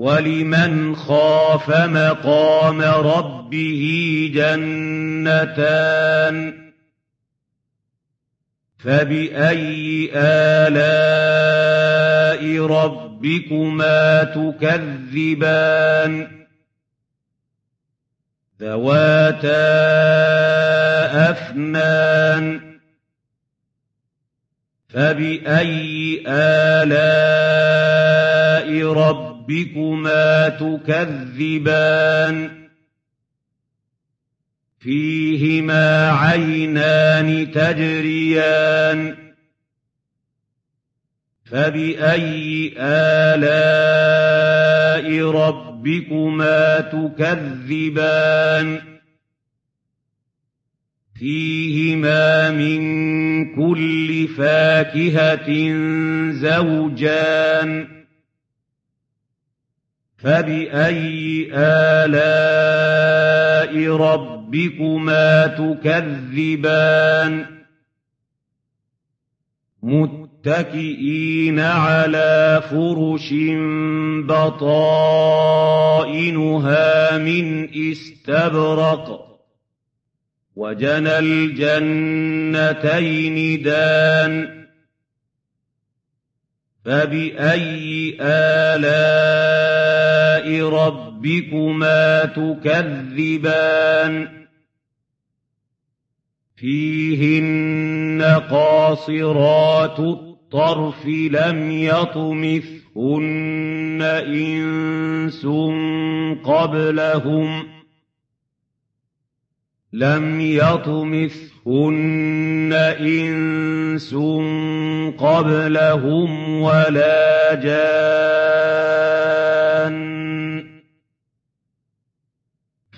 وَلِمَنْ خَافَ مَقَامَ رَبِّهِ جَنَّتَانِ فَبِأَيِّ آلَاءِ رَبِّكُمَا تُكَذِّبَانِ ذَوَاتَا أَفْنَانٍ فَبِأَيِّ آلَاءِ رَبِّكُمَا رَبِّكُمَا تُكَذِّبَانِ فِيهِمَا عَيْنَانِ تَجْرِيَانِ فَبِأَيِّ آلَاءِ رَبِّكُمَا تُكَذِّبَانِ فِيهِمَا مِن كُلِّ فَاكِهَةٍ زَوْجَانِ فَبِأَيِّ آلَاءِ رَبِّكُمَا تُكَذِّبَانِ مُتَّكِئِينَ عَلَىٰ فُرُشٍ بَطَائِنُهَا مِنْ إِسْتَبْرَقٍ وَجَنَى الْجَنَّتَيْنِ دَانٍ فَبِأَيِّ آلَاءِ رَبِّكُمَا تُكَذِّبَانِ فِيهِنَّ قَاصِرَاتُ الطَّرْفِ لَمْ يَطْمِثْهُنَّ إِنسٌ قَبْلَهُمْ لَمْ يَطْمِثْهُنَّ إِنسٌ قَبْلَهُمْ وَلَا جَانٌّ